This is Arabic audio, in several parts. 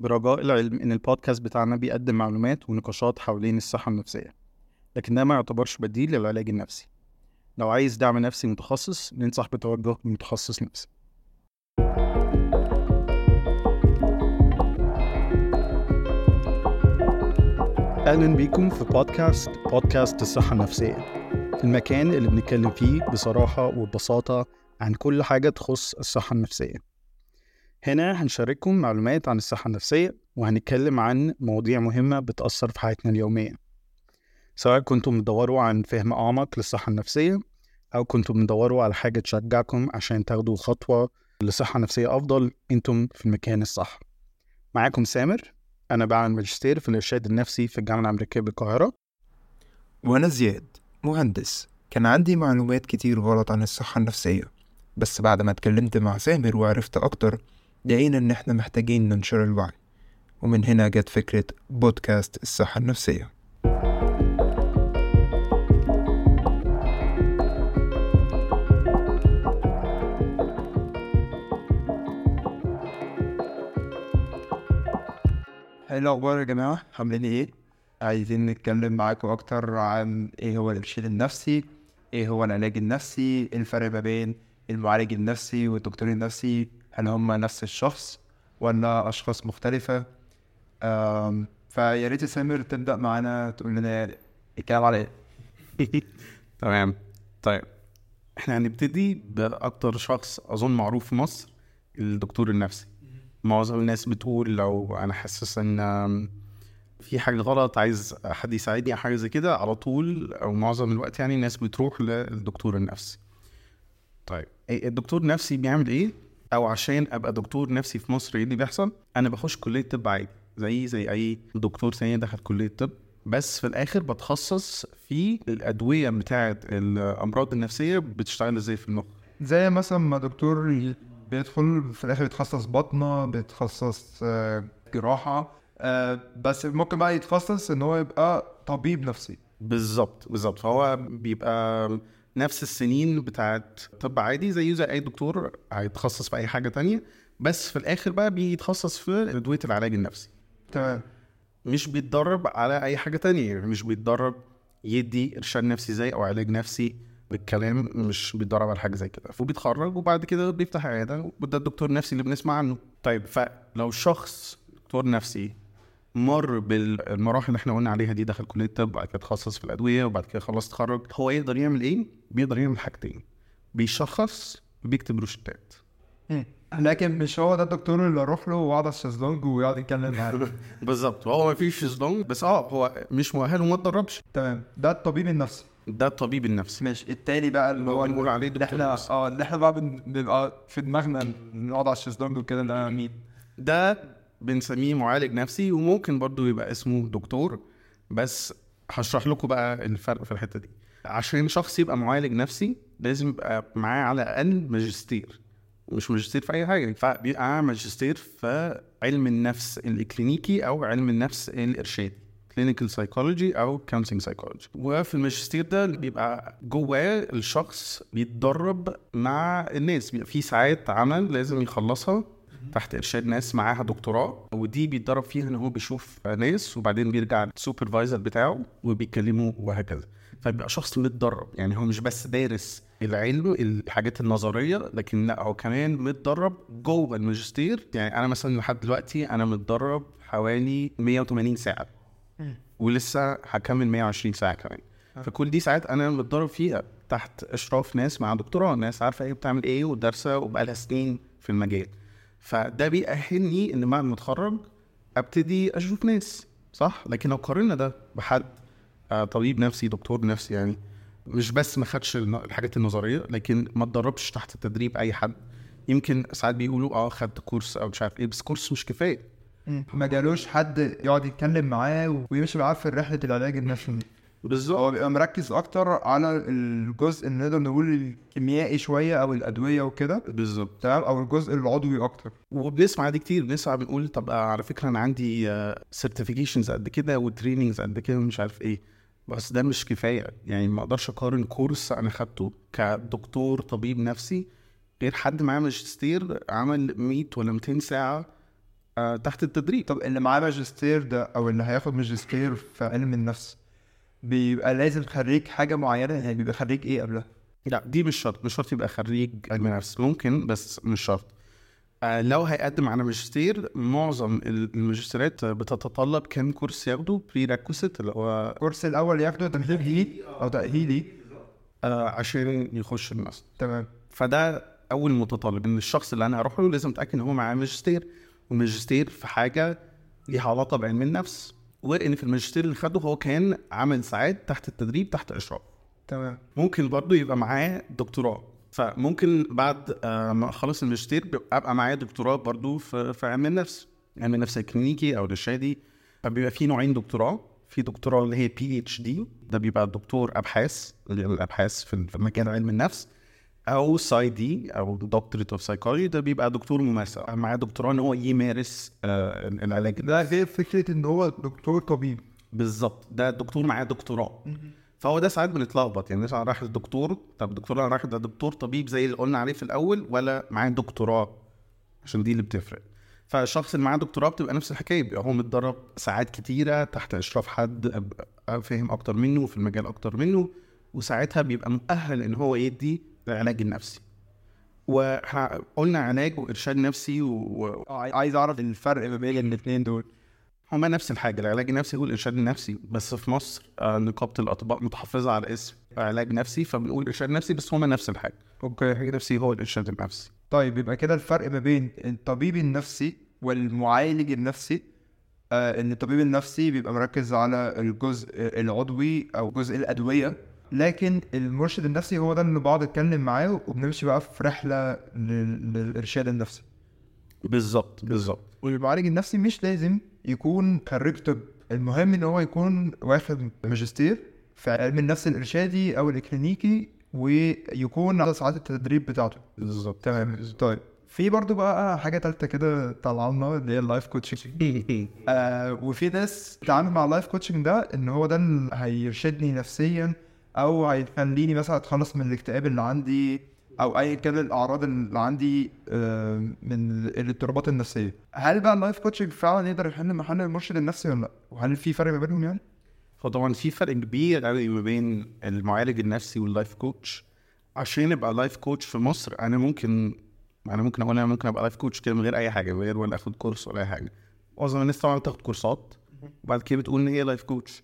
برجاء العلم إن البودكاست بتاعنا بيقدم معلومات ونقاشات حوالين الصحة النفسية لكن ده ما يعتبرش بديل للعلاج النفسي. لو عايز دعم نفسي متخصص ننصح بتوجه لمتخصص نفسي. أهلا بيكم في بودكاست بودكاست الصحة النفسية. المكان اللي بنتكلم فيه بصراحة وببساطة عن كل حاجة تخص الصحة النفسية. هنا هنشارككم معلومات عن الصحة النفسية وهنتكلم عن مواضيع مهمة بتأثر في حياتنا اليومية. سواء كنتم بتدوروا عن فهم أعمق للصحة النفسية أو كنتم بتدوروا على حاجة تشجعكم عشان تاخدوا خطوة لصحة نفسية أفضل أنتم في المكان الصح. معاكم سامر أنا بعمل ماجستير في الإرشاد النفسي في الجامعة الأمريكية بالقاهرة. وأنا زياد مهندس. كان عندي معلومات كتير غلط عن الصحة النفسية بس بعد ما اتكلمت مع سامر وعرفت أكتر لقينا إن إحنا محتاجين ننشر الوعي. ومن هنا جت فكرة بودكاست الصحة النفسية. إيه الأخبار يا جماعة؟ عاملين إيه؟ عايزين نتكلم معاكم أكتر عن إيه هو الإرشاد النفسي إيه هو العلاج النفسي إيه الفرق ما بين المعالج النفسي والدكتور النفسي هل هما نفس الشخص ولا أشخاص مختلفة؟ أم فيا ريت سامر تبدأ معانا تقول لنا الكلام على إيه تمام. طيب. إحنا هنبتدي بأكتر شخص أظن معروف في مصر الدكتور النفسي. معظم الناس بتقول لو أنا حاسس إن في حاجة غلط عايز حد يساعدني أو حاجة زي كده على طول أو معظم الوقت يعني الناس بتروح للدكتور النفسي. طيب. إيه الدكتور النفسي بيعمل إيه؟ أو عشان أبقى دكتور نفسي في مصر إيه اللي بيحصل؟ أنا بخش كلية طب عادي زي زي أي دكتور تاني دخل كلية طب. بس في الآخر بتخصص في الأدوية بتاعة الأمراض النفسية بتشتغل إزاي في المخ. زي مثلا ما دكتور بيدخل في الآخر يتخصص بطنة بيتخصص آه، جراحة آه، بس ممكن بقى يتخصص إن هو يبقى طبيب نفسي. بالظبط بالظبط. فهو بيبقى نفس السنين بتاعت طب عادي زيه زي أي دكتور هيتخصص في أي حاجة تانية بس في الآخر بقى بيتخصص في ادويه العلاج النفسي. تمام. مش بيتدرب على أي حاجة تانية يعني مش بيتدرب يدي إرشاد نفسي زي أو علاج نفسي بالكلام مش بيتدرب على حاجة زي كده. وبيتخرج وبعد كده بيفتح عيادة وده الدكتور النفسي اللي بنسمع عنه. طيب فلو شخص دكتور نفسي مر بالمراحل اللي إحنا قلنا عليها دي دخل كلية الطب وبعد كده اتخصص في الأدوية وبعد كده خلص تخرج هو يقدر يعمل إيه؟ بيقدر يعمل حاجتين. بيشخص وبيكتب روشتات. إيه، لكن مش هو ده الدكتور اللي أروح له واقعد على الشيزلونج ويقعد يتكلم معاه؟ بالظبط. هو ما فيش شيزلونج بس آه هو مش مؤهل وما اتدربش. تمام. ده الطبيب النفسي. ده الطبيب النفسي. ماشي. التاني بقى اللي هو بنقول عليه اللي إحنا آه اللي إحنا بقى بنبقى في دماغنا نقعد على الشيزلونج وكده ده مين؟ ده بنسميه معالج نفسي وممكن برضو يبقى اسمه دكتور. بس هشرح لكم بقى الفرق في الحتة دي. عشان شخص يبقى معالج نفسي لازم يبقى معاه على الأقل ماجستير. مش ماجستير في أي حاجة. فبيبقى ماجستير في علم النفس الكلينيكي أو علم النفس الإرشادي clinical psychology أو counseling psychology وفي الماجستير ده بيبقى جواه الشخص بيتدرب مع الناس. بيبقى في ساعات عمل لازم يخلصها. تحت إرشاد ناس معاها دكتوراه ودي بيتدرب فيها إن هو بيشوف ناس وبعدين بيرجع للسوبرفايزر بتاعه وبيكلمه وهكذا. فبيبقى شخص متدرب يعني هو مش بس دارس العلم الحاجات النظرية لكن لا هو كمان متدرب جوه الماجستير. يعني أنا مثلا لحد دلوقتي أنا متدرب حوالي 180 ساعة. ولسه هكمل 120 ساعة كمان. فكل دي ساعات أنا متدرب فيها تحت إشراف ناس مع دكتوراه ناس عارفة إيه بتعمل إيه ودارسة وبقالها سنين في المجال. فده بيأهلني إن بعد ما أتخرج أبتدي أشوف ناس صح؟ لكن لو قارنا ده بحد آه، طبيب نفسي دكتور نفسي يعني مش بس ما خدش الحاجات النظرية لكن ما اتدربش تحت تدريب أي حد. يمكن ساعات بيقولوا آه خدت كورس أو مش عارف إيه بس كورس مش كفاية. ما جالوش حد يقعد يتكلم معاه ويمشي معاه في رحلة العلاج النفسي. بالظبط. هو بيبقى مركز أكتر على الجزء اللي نقدر نقول الكيميائي شوية أو الأدوية وكده. بالظبط. تمام؟ أو الجزء العضوي أكتر. وبنسمع دي كتير. بنسمع بنقول طب آه، على فكرة أنا عندي certifications قد كده و trainings قد كده مش عارف إيه. بس ده مش كفاية. يعني ما أقدرش أقارن course أنا خدته كدكتور طبيب نفسي غير حد معاه ماجستير عمل 100 ولا 200 ساعة آه تحت التدريب. طب اللي معاه ماجستير ده أو اللي هياخد ماجستير في علم النفس بيبقى لازم خريج حاجة معينة يعني بيبقى خريج إيه قبلها؟ لا دي مش شرط مش شرط يبقى خريج علم نفس ممكن بس مش شرط. آه لو هيقدم على ماجستير معظم الماجستيرات بتتطلب كام كورس ياخده؟ بري اللي هو الكورس الأول ياخده تمهيدي أو تاهيلي آه عشان يخش الناس تمام. فده أول متطلب إن الشخص اللي أنا هروح له لازم أتأكد إن هو معاه ماجستير وماجستير في حاجة ليها علاقة بعلم النفس. وان في الماجستير اللي خده هو كان عمل ساعات تحت التدريب تحت اشراف. تمام. ممكن برضه يبقى معاه دكتوراه. فممكن بعد آه، ما اخلص الماجستير ابقى معايا دكتوراه برضه في علم النفس. علم النفس الكلينيكي أو الإرشادي. فبيبقى في نوعين دكتوراه. في دكتوراه اللي هي PhD ده بيبقى دكتور أبحاث الأبحاث في في مجال علم النفس. أو PsyD أو Doctorate of Psychology ده بيبقى دكتور ممارسة. معاه دكتوراه إن هو يمارس آه، العلاج. ده غير فكرة إن هو دكتور طبيب. بالظبط. ده الدكتور معاه دكتوراه. فهو ده ساعات بنتلخبط. يعني مثلا رايح للدكتور طب الدكتور اللي رايح ده دكتور طبيب زي اللي قلنا عليه في الأول ولا معاه دكتوراه؟ عشان دي اللي بتفرق. فالشخص اللي معاه دكتوراه بتبقى نفس الحكاية. بيبقى هو متدرب ساعات كتيرة تحت إشراف حد فاهم أكتر منه في المجال أكتر منه وساعتها بيبقى مؤهل إن هو يدي العلاج النفسي. وإحنا قلنا علاج وإرشاد نفسي و... عايز أعرف الفرق ما بين الاثنين دول. هما نفس الحاجة العلاج النفسي هو الإرشاد النفسي. بس في مصر آه، نقابة الأطباء متحفظة على اسم علاج نفسي فبنقول إرشاد نفسي بس هما نفس الحاجة. أوكي. العلاج النفسي هو الإرشاد النفسي. طيب يبقى كده الفرق ما بين الطبيب النفسي والمعالج النفسي آه إن الطبيب النفسي بيبقى مركز على الجزء العضوي أو جزء الأدوية لكن المرشد النفسي هو ده اللي بقعد أتكلم معاه وبنمشي بقى في رحلة لل- للإرشاد النفسي. بالظبط بالظبط. والمعالج النفسي مش لازم يكون خريج طب. المهم إن هو يكون واخد ماجستير في علم النفس الإرشادي أو الكلينيكي ويكون على ساعات التدريب بتاعته. بالظبط. تمام. طيب. في برضو بقى حاجة تالتة كده طالعة لنا اللي هي ال life coaching آه وفي ناس بتتعامل مع ال life coaching ده إن هو ده اللي هيرشدني نفسيا أو هيخليني مثلا أتخلص من الاكتئاب اللي عندي أو ايا كان الأعراض اللي عندي آه من الاضطرابات النفسية. هل بقى ال life coaching فعلا يقدر يحل محل المرشد النفسي ولا لأ؟ وهل في فرق ما بينهم يعني؟ فطبعا في فرق كبير قوي ما بين المعالج النفسي وال life coach عشان أبقى life coach في مصر أنا ممكن أنا ممكن أقول أنا ممكن أبقى life coach كده من غير أي حاجة غير ولا أخد course ولا أي حاجة. معظم الناس طبعا بتاخد كورسات وبعد كده بتقول إن هي life coach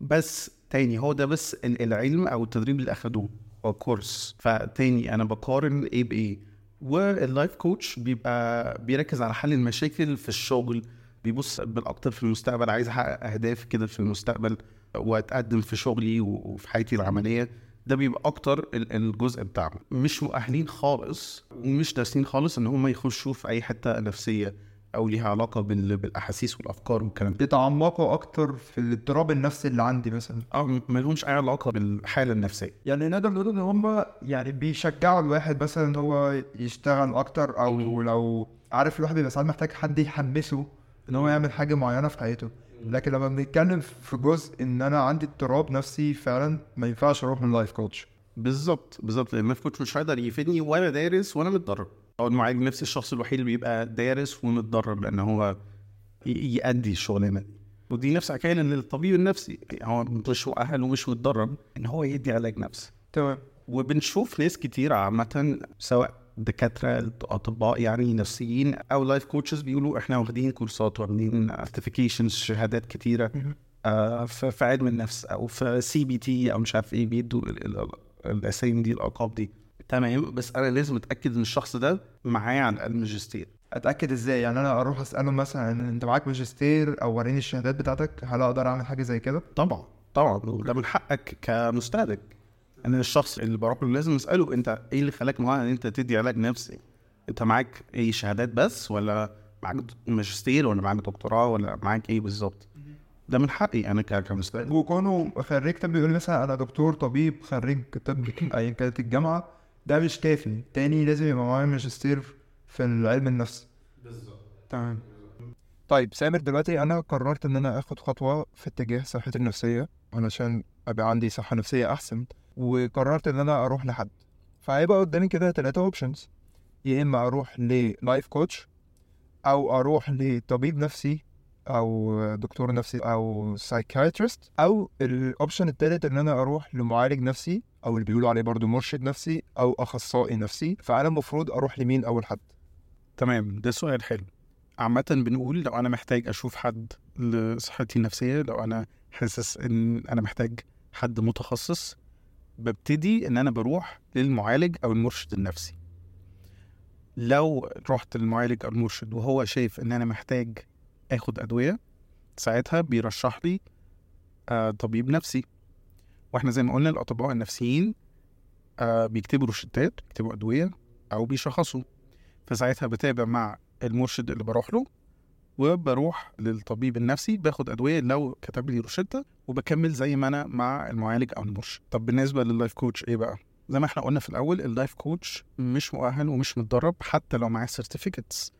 بس تاني هو ده بس ال- العلم أو التدريب اللي أخدوه هو course فتاني أنا بقارن إيه بايه وال life coach بيبقى بيركز على حل المشاكل في الشغل بيبص بالأكتر في المستقبل عايز أحقق أهداف كده في المستقبل وأتقدم في شغلي وفي حياتي العملية. ده بيبقى أكتر ال- الجزء بتاعهم. مش مؤهلين خالص ومش دارسين خالص إن هم يخشوا في أي حتة نفسية. أو ليها علاقة بال- بالأحاسيس والأفكار والكلام ده. بيتعمقوا أكتر في الاضطراب النفسي اللي عندي مثلا. آه ما لهمش أي علاقة بالحالة النفسية. يعني نقدر نقول إن هم يعني بيشجعوا الواحد مثلا إن هو يشتغل أكتر أو لو عارف الواحد بيبقى ساعات محتاج حد يحمسه إن هو يعمل حاجة معينة في حياته. لكن لما بنتكلم في جزء إن أنا عندي اضطراب نفسي فعلا ما ينفعش أروح من life coach بالظبط بالظبط. لأن ال life coach مش هيقدر يفيدني وأنا دارس وأنا متدرب. أو المعالج النفسي الشخص الوحيد اللي بيبقى دارس ومتدرب لأن هو يأدي الشغلانه دي ودي نفس حكايه للطبيب النفسي هو مش مؤهل ومش متدرب ان هو يدي علاج نفسي تمام وبنشوف ناس كتير عامة سواء دكاترة أطباء يعني نفسيين أو life coaches بيقولوا إحنا واخدين كورسات واخدين certifications شهادات كتيرة آه في علم النفس أو في CBT أو مش عارف إيه بيدوا ال- ال- الأسامي دي الألقاب دي تمام؟ بس أنا لازم أتأكد إن الشخص ده معايا على الأقل ماجستير أتأكد إزاي؟ يعني أنا أروح أسأله مثلا أنت معاك ماجستير أو وريني الشهادات بتاعتك هل أقدر أعمل حاجة زي كده؟ طبعا طبعا وده من حقك كمستهلك. أنا الشخص اللي بروح له لازم أسأله أنت إيه اللي خلاك مؤهل إن أنت تدي علاج نفسي؟ أنت معاك إيه شهادات بس ولا معاك ماجستير ولا معاك دكتوراه ولا معاك إيه بالظبط؟ ده من حقي أنا كمستهلك. وكونه خريج طب بيقول مثلا أنا دكتور طبيب خريج طب ايا كانت الجامعة ده مش كافي تاني لازم يبقى معايا ماجستير في العلم النفس. بالظبط. تمام. طيب سامر دلوقتي أنا قررت إن أنا آخد خطوة في اتجاه صحتي النفسية علشان أبقى عندي صحة نفسية أحسن وقررت إن أنا أروح لحد. فهيبقى قدامي كده ثلاثة options يا إما أروح لل life coach أو أروح لطبيب نفسي أو دكتور نفسي أو psychiatrist أو ال option التالت إن أنا أروح لمعالج نفسي أو اللي بيقولوا عليه برضو مرشد نفسي أو أخصائي نفسي فأنا المفروض أروح لمين أول حد؟ تمام ده سؤال حلو. عامة بنقول لو أنا محتاج أشوف حد لصحتي النفسية لو أنا حاسس إن أنا محتاج حد متخصص ببتدي إن أنا بروح للمعالج أو المرشد النفسي. لو رحت للمعالج أو المرشد وهو شايف إن أنا محتاج آخد أدوية ساعتها بيرشح لي آه طبيب نفسي. وإحنا زي ما قلنا الأطباء النفسيين آه بيكتبوا روشتات بيكتبوا أدوية أو بيشخصوا. فساعتها بتابع مع المرشد اللي بروح له وبروح للطبيب النفسي باخد أدوية لو كتب لي روشتة وبكمل زي ما أنا مع المعالج أو المرشد. طب بالنسبة لل life coach إيه بقى؟ زي ما إحنا قلنا في الأول ال life coach مش مؤهل ومش متدرب حتى لو معاه certificates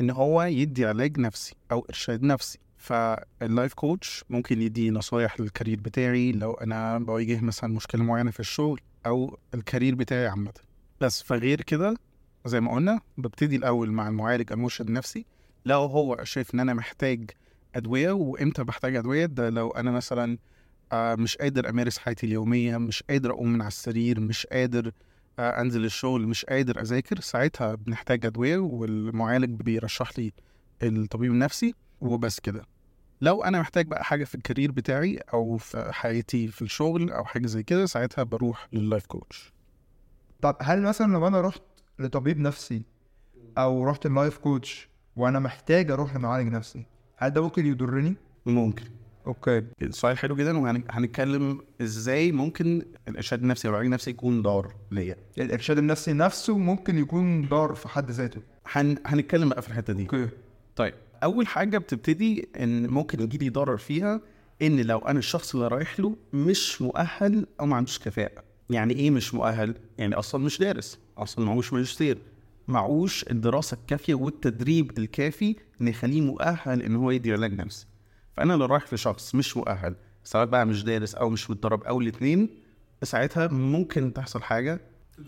إن هو يدي علاج نفسي أو إرشاد نفسي. فال life coach ممكن يدي نصايح لل career بتاعي لو أنا بواجه مثلا مشكلة معينة في الشغل أو ال career بتاعي عامة. بس فغير كده زي ما قلنا ببتدي الأول مع المعالج المرشد النفسي. لو هو شايف إن أنا محتاج أدوية وإمتى بحتاج أدوية ده لو أنا مثلا آه، مش قادر أمارس حياتي اليومية مش قادر أقوم من على السرير مش قادر أنزل الشغل مش قادر أذاكر ساعتها بنحتاج أدوية والمعالج بيرشح لي الطبيب النفسي وبس كده. لو أنا محتاج بقى حاجة في ال career بتاعي أو في حياتي في الشغل أو حاجة زي كده ساعتها بروح لل life coach طب هل مثلا لو أنا رحت لطبيب نفسي أو رحت ال life coach وأنا محتاج أروح لمعالج نفسي هل ده ممكن يضرني؟ ممكن. Okay. سؤال حلو جدا وهنتكلم إزاي ممكن الإرشاد النفسي أو العلاج النفسي يكون ضار ليا؟ الإرشاد النفسي نفسه ممكن يكون ضار في حد ذاته. هن... هنتكلم بقى في الحتة دي. Okay. طيب أول حاجة بتبتدي إن ممكن يجي لي ضرر فيها إن لو أنا الشخص اللي رايح له مش مؤهل أو ما عندوش كفاءة. يعني إيه مش مؤهل؟ يعني أصلا مش دارس أصلا معهوش ماجستير. معهوش الدراسة الكافية والتدريب الكافي ان يخليه مؤهل إن هو يدي علاج نفسي. فأنا لو رايح لشخص مش مؤهل سواء بقى مش دارس أو مش متدرب أو الاثنين ساعتها ممكن تحصل حاجة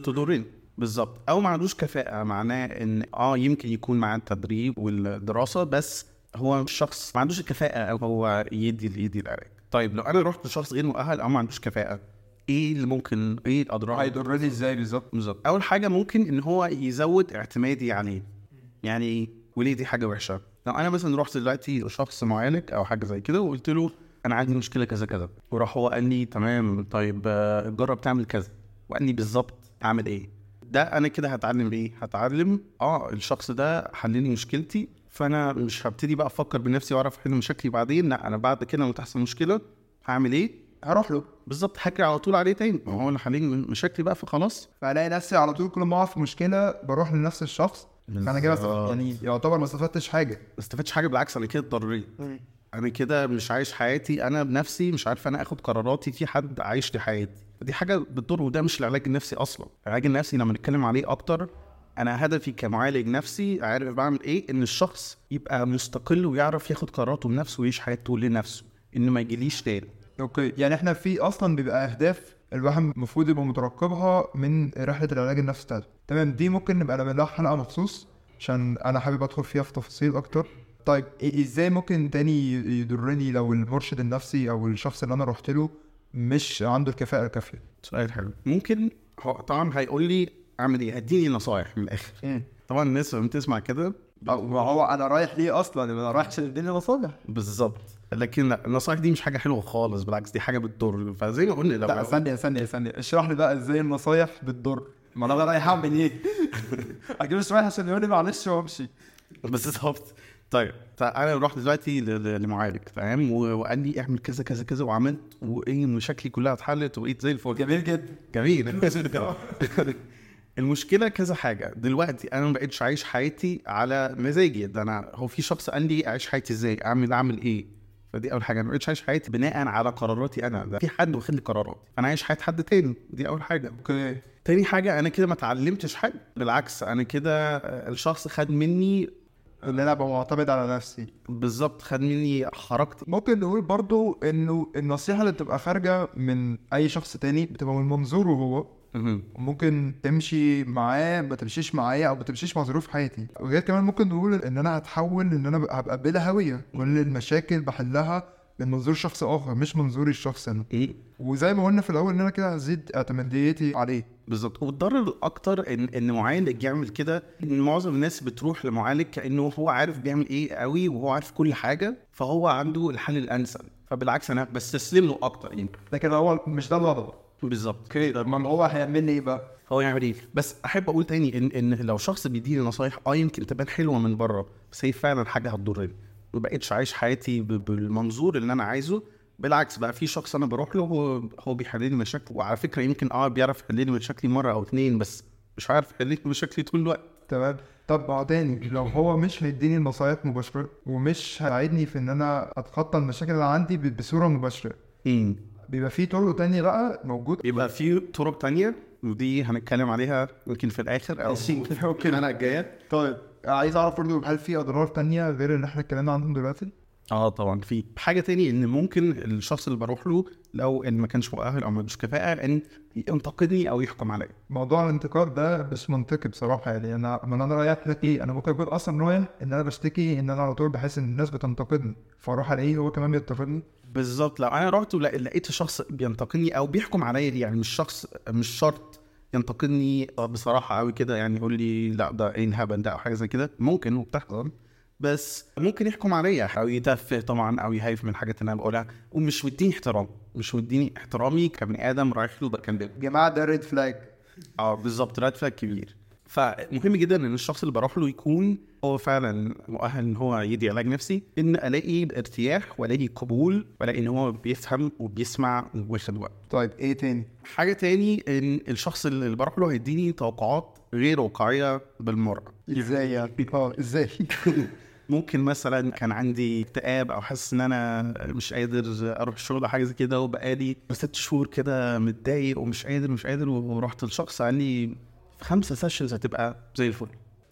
تضرني. بالظبط. أو ما عندوش كفاءة معناه إن آه يمكن يكون معاه التدريب والدراسة بس هو الشخص ما عندوش الكفاءة أو هو يدي يدي العلاج. طيب لو أنا رحت لشخص غير مؤهل أو ما عندوش كفاءة إيه اللي ممكن إيه الأضرار؟ هيضرني إزاي بالظبط؟ بالظبط. أول حاجة ممكن إن هو يزود اعتمادي عليه. يعني وليه دي حاجة وحشة؟ لو أنا مثلا رحت دلوقتي لشخص معالج أو حاجة زي كده وقلت له أنا عندي مشكلة كذا كذا وراح هو قال لي تمام طيب آه، جرب تعمل كذا وقال لي بالظبط أعمل إيه؟ ده أنا كده هتعلم إيه هتعلم آه الشخص ده حل لي مشكلتي فأنا مش هبتدي بقى أفكر بنفسي وأعرف أحل مشاكلي بعدين لا أنا بعد كده لما تحصل مشكلة هعمل إيه؟ هروح له. بالظبط هجري على طول عليه تاني. ما هو اللي حل لي مشاكلي بقى فخلاص. فألاقي نفسي على طول كل ما أقع في مشكلة بروح لنفس الشخص فأنا كده. يعني يعتبر ما استفدتش حاجة. ما استفدتش حاجة بالعكس أنا كده اتضريت أنا كده مش عايش حياتي أنا بنفسي مش عارف أنا آخد قراراتي في حد عايش لي حياتي. دي حاجة بتضر وده مش العلاج النفسي أصلا. العلاج النفسي لما نتكلم عليه أكتر أنا هدفي كمعالج نفسي عارف بعمل إيه؟ إن الشخص يبقى مستقل ويعرف ياخد قراراته بنفسه ويعيش حياته لنفسه ان ما يجيليش تاني. أوكي. يعني إحنا في أصلا بيبقى أهداف الواحد المفروض يبقى مترقبها من رحلة العلاج النفسي بتاعته. تمام دي ممكن نبقى نعمل لها حلقة مخصوص عشان أنا حابب أدخل فيها في تفاصيل أكتر. طيب إيه- إزاي ممكن تاني يضرني لو المرشد النفسي أو الشخص اللي أنا رحت له مش عنده الكفاءة الكافية؟ سؤال حلو. ممكن هو طبعا هيقول لي أعمل إيه؟ هديني نصايح من الآخر. طبعا الناس لما بتسمع كده ما هو أنا رايح ليه أصلا؟ أنا رايح عشان يديني نصايح. بالظبط. لكن النصائح دي مش حاجة حلوة خالص بالعكس دي حاجة بتضر. فزي ما قلنا لا ثانية ثانية ثانية. اشرح لي بقى إزاي النصايح بتضر. ما أنا رايح أعمل إيه؟ أجيب رايح عشان يقول لي معلش وأمشي. بالظبط. طيب أنا رحت دلوقتي لمعالج تمام؟ و- وقال لي اعمل كذا كذا كذا وعملت وإيه مشاكلي كلها اتحلت وبقيت زي الفل. جميل جدا. جميل. المشكلة كذا حاجة. دلوقتي أنا ما بقتش عايش حياتي على مزاجي. ده أنا هو في شخص قال لي أعيش حياتي إزاي؟ أعمل أعمل إيه؟ فدي أول حاجة. أنا ما بقتش عايش حياتي بناء على قراراتي أنا. ده في حد واخد لي قراراتي. فأنا عايش حياة حد تاني. دي أول حاجة. أوكي تاني حاجة أنا كده ما اتعلمتش حاجة. بالعكس أنا كده الشخص خد مني ان أنا ابقى معتمد على نفسي. بالظبط. خد مني حركتي. ممكن نقول برضو إنه النصيحة اللي بتبقى خارجة من أي شخص تاني بتبقى من منظوره هو. ممكن تمشي معاه ما تمشيش معايا أو ما تمشيش مع ظروف حياتي. وغير كمان ممكن نقول إن أنا هتحول إن أنا بقى- هبقى بلا هوية. كل المشاكل بحلها من منظور شخص آخر مش منظوري الشخصي أنا. إيه؟ وزي ما قلنا في الأول إن أنا كده هزيد اعتماديتي عليه. بالظبط. والضرر الأكتر ان إن معالج يعمل كده إن معظم الناس بتروح لمعالج كأنه هو عارف بيعمل إيه قوي وهو عارف كل حاجة فهو عنده الحل الأنسب. فبالعكس أنا بستسلم له أكتر يعني. لكن هو مش ده الغلط بالظبط. أوكي طب ما هو هيعمل لي إيه بقى؟ هو يعمل إيه؟ بس أحب أقول تاني إن إن لو شخص بيديني نصايح آه يمكن تبان حلوة من بره بس هي فعلا حاجة هتضرني. ما بقتش عايش حياتي بالمنظور اللي أنا عايزه. بالعكس بقى في شخص أنا بروح له هو هو بيحل لي مشاكل وعلى فكرة يمكن آه بيعرف يحل لي مشاكلي مرة أو اتنين بس مش عارف يحل لي مشاكلي طول الوقت. تمام. طب ما هو تاني لو هو مش هيديني النصايح مباشرة ومش هيساعدني في إن أنا أتخطى المشاكل اللي عندي ب- بصورة مباشرة بيبقى في طرق تانية بقى موجود بيبقى في طرق تانية ودي هنتكلم عليها يمكن في الآخر أو ممكن أنا الجاية. طيب عايز أعرف برضه هل في أضرار تانية غير اللي إحنا اتكلمنا عنهم دلوقتي؟ آه طبعا. في حاجة تاني إن ممكن الشخص اللي بروح له لو إن ما كانش مؤهل أو ما عندوش كفاءة إن ينتقدني أو يحكم عليا. موضوع الانتقاد ده مش منطقي بصراحة. يعني أنا ما أنا رايح لك إيه؟ أنا ممكن أكون أصلا رايح إن أنا بشتكي إن أنا على طول بحس إن الناس بتنتقدني فأروح ألاقيه هو كمان بينتقدني. بالظبط. لو أنا رحت ولق- لقيت شخص بينتقدني أو بيحكم عليا يعني مش شخص مش شرط ينتقدني بصراحة قوي كده يعني يقول لي لأ ده إيه الهبل ده أو حاجة زي كده. ممكن وبتحصل بس ممكن يحكم عليا أو يتفه طبعا أو يهايف من الحاجات اللي أنا بقولها ومش مديني احترام. مش مديني احترامي كبني آدم رايح له بكلمه يا جماعة ده ريد فلاج آه بالظبط راد فلاج كبير. فمهم جدا إن الشخص اللي بروح له يكون هو فعلا مؤهل إن هو يدي علاج نفسي إن ألاقي ارتياح وألاقي قبول وألاقي إن هو بيفهم وبيسمع وواخد وقت طيب إيه تاني؟ حاجة تاني إن الشخص اللي بروح له هيديني توقعات غير واقعية بالمرة إزاي يعني؟ آه إزاي؟ ممكن مثلا كان عندي اكتئاب أو حاسس إن أنا مش قادر أروح الشغل أو حاجة زي كده وبقالي ست شهور كده متضايق ومش قادر مش قادر ورحت لشخص قال لي خمسة سيشنز هتبقى زي الفل.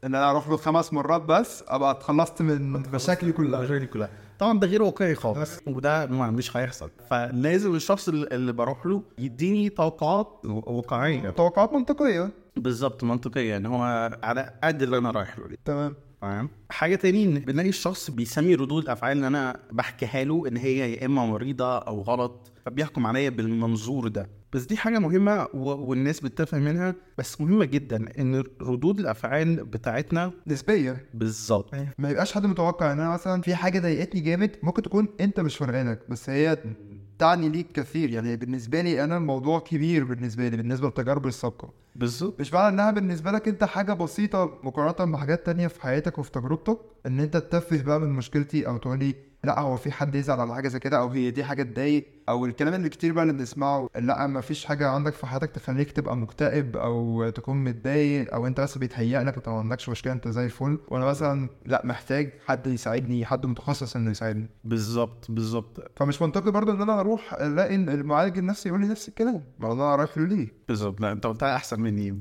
إن أنا أروح له خمس مرات بس أبقى اتخلصت من مشاكلي كلها. المشاكل كلها. طبعا ده غير واقعي خالص. وده ما- مش هيحصل. فلازم الشخص اللي بروح له يديني توقعات واقعية. توقعات منطقية. بالظبط منطقية. إن هو على قد اللي أنا رايح له تمام. تمام. حاجة تاني إن بنلاقي الشخص بيسمي ردود الافعال اللي أنا بحكيها له إن هي يا إما مريضة أو غلط فبيحكم عليا بالمنظور ده. بس دي حاجة مهمة و... والناس بتفهم منها بس مهمة جدا إن ردود الأفعال بتاعتنا نسبية بالظبط. ما يبقاش حد متوقع إن أنا مثلا في حاجة ضايقتني جامد ممكن تكون أنت مش فارقانك بس هي تعني ليك كثير. يعني بالنسبة لي أنا الموضوع كبير بالنسبة لي بالنسبة لتجاربي السابقة. بالظبط. مش معنى إنها بالنسبة لك أنت حاجة بسيطة مقارنة بحاجات تانية في حياتك وفي تجربتك إن أنت تتفه بقى من مشكلتي أو تقولي لا هو في حد يزعل على حاجة زي كده أو هي دي حاجة تضايق أو الكلام اللي كتير بقى اللي بنسمعه لا ما فيش حاجة عندك في حياتك تخليك تبقى مكتئب أو تكون متضايق أو أنت بس بيتهيأ لك أنت ما عندكش مشكلة أنت زي الفل. وأنا مثلا لا محتاج حد يساعدني حد متخصص إنه يساعدني. بالظبط بالظبط. فمش منطقي برضه إن أنا أروح ألاقي المعالج النفسي يقول لي نفس الكلام. ما أنا رايح له ليه بالظبط. لا أنت قلتها أحسن مني